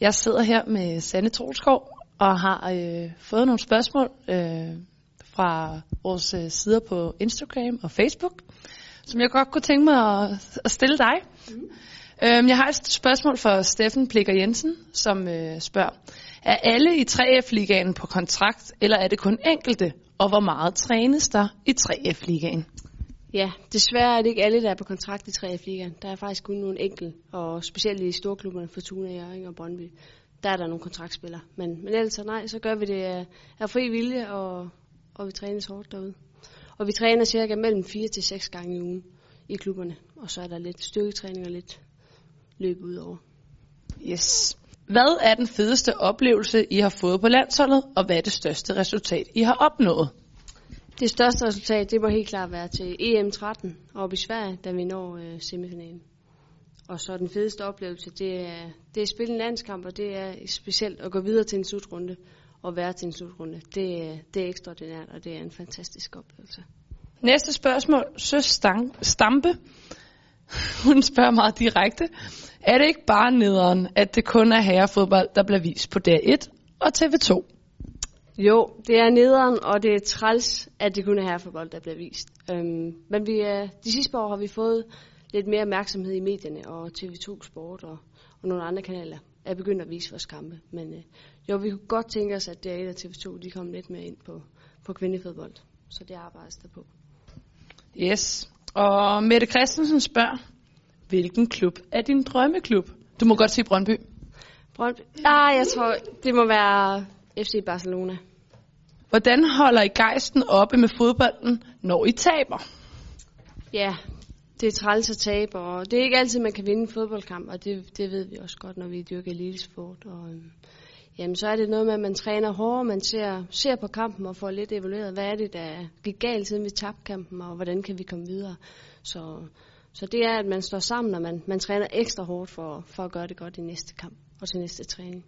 Jeg sidder her med Sanne Tolskov og har øh, fået nogle spørgsmål øh, fra vores øh, sider på Instagram og Facebook, som jeg godt kunne tænke mig at, at stille dig. Mm. Øhm, jeg har et spørgsmål fra Steffen Plikker Jensen, som øh, spørger, er alle i 3F-ligaen på kontrakt, eller er det kun enkelte? Og hvor meget trænes der i 3F-ligaen? Ja, desværre er det ikke alle, der er på kontrakt i 3F-ligaen. Der er faktisk kun nogle enkelte, og specielt i storklubberne Fortuna, Jørgen og Brøndby, der er der nogle kontraktspillere. Men, men ellers nej, så gør vi det af, af fri vilje, og, og vi træner hårdt derude. Og vi træner cirka mellem 4 til 6 gange i ugen i klubberne, og så er der lidt styrketræning og lidt løb ud over. Yes. Hvad er den fedeste oplevelse, I har fået på landsholdet, og hvad er det største resultat, I har opnået? Det største resultat, det må helt klart være til EM13 oppe i Sverige, da vi når øh, semifinalen. Og så den fedeste oplevelse, det er, det er at spille en landskamp, og det er specielt at gå videre til en slutrunde og være til en slutrunde. Det, det er ekstraordinært, og det er en fantastisk oplevelse. Næste spørgsmål. Søs Stampe. Hun spørger meget direkte. Er det ikke bare nederen, at det kun er herrefodbold, der bliver vist på DR1 og TV2? Jo, det er nederen, og det er træls, at det kun er herrefodbold, der bliver vist. Øhm, men vi, er, de sidste år har vi fået lidt mere opmærksomhed i medierne, og TV2 Sport og, og nogle andre kanaler er begyndt at vise vores kampe. Men øh, jo, vi kunne godt tænke os, at DR1 og TV2 de kom lidt mere ind på, på kvindefodbold. Så det arbejdes der på. Yes. Og Mette Christensen spørger, hvilken klub er din drømmeklub? Du må godt sige Brøndby. Brøndby? Ah, jeg tror, det må være FC Barcelona. Hvordan holder I gejsten oppe med fodbolden, når I taber? Ja, det er træls at tabe, og det er ikke altid, man kan vinde en fodboldkamp, og det, det ved vi også godt, når vi dyrker elitesport. Og, øhm, jamen, så er det noget med, at man træner hårdere, man ser, ser på kampen og får lidt evalueret, hvad er det, der gik galt, siden vi tabte kampen, og hvordan kan vi komme videre. Så, så det er, at man står sammen, og man, man træner ekstra hårdt for, for at gøre det godt i næste kamp og til næste træning.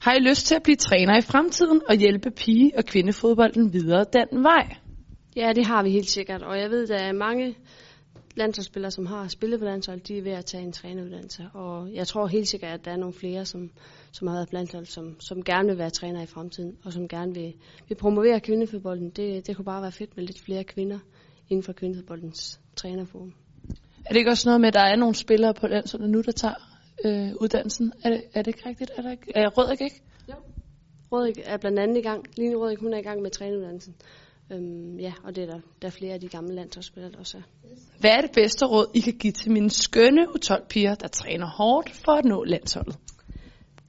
Har I lyst til at blive træner i fremtiden og hjælpe pige- og kvindefodbolden videre den vej? Ja, det har vi helt sikkert, og jeg ved, at der er mange landsholdsspillere, som har spillet på landshold, de er ved at tage en træneruddannelse. Og jeg tror helt sikkert, at der er nogle flere, som, som har været på landshold, som, som gerne vil være træner i fremtiden, og som gerne vil, vil promovere kvindefodbolden. Det, det kunne bare være fedt med lidt flere kvinder inden for kvindefodboldens trænerform. Er det ikke også noget med, at der er nogle spillere på landsholdet nu, der tager øh, uddannelsen? Er det, er det ikke rigtigt? Er, der ikke, er Rødrik ikke? Jo. Rødrik er blandt andet i gang. Line Rødrik, hun er i gang med træneruddannelsen. Øhm, ja, og det er der, der er flere af de gamle landsholdsspillere, der også er. Hvad er det bedste råd, I kan give til mine skønne U12-piger, der træner hårdt for at nå landsholdet?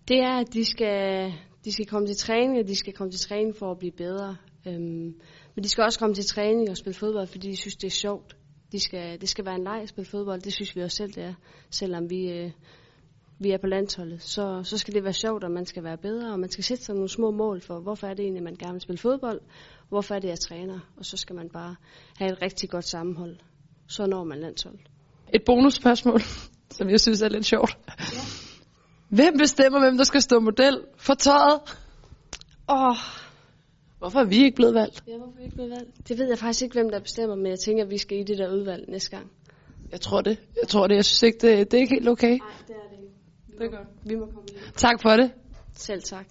Det er, at de skal, de skal komme til træning, og de skal komme til træning for at blive bedre. Øhm, men de skal også komme til træning og spille fodbold, fordi de synes, det er sjovt. De skal, det skal være en leg at spille fodbold, det synes vi også selv, det er. Selvom vi, øh, vi er på landsholdet, så, så skal det være sjovt, og man skal være bedre, og man skal sætte sig nogle små mål for, hvorfor er det egentlig, man gerne vil spille fodbold, hvorfor er det, jeg træner, og så skal man bare have et rigtig godt sammenhold. Så når man landshold. Et bonusspørgsmål, som jeg synes er lidt sjovt. Ja. Hvem bestemmer, hvem der skal stå model for tøjet? Åh, oh. Hvorfor er vi ikke blevet valgt? Ja, hvorfor er vi ikke blevet valgt? Det ved jeg faktisk ikke, hvem der bestemmer, men jeg tænker, at vi skal i det der udvalg næste gang. Jeg tror det. Jeg tror det. Jeg synes ikke, det, det er ikke helt okay. Nej, det er det er godt. Vi må komme. Tak for det. Selv tak.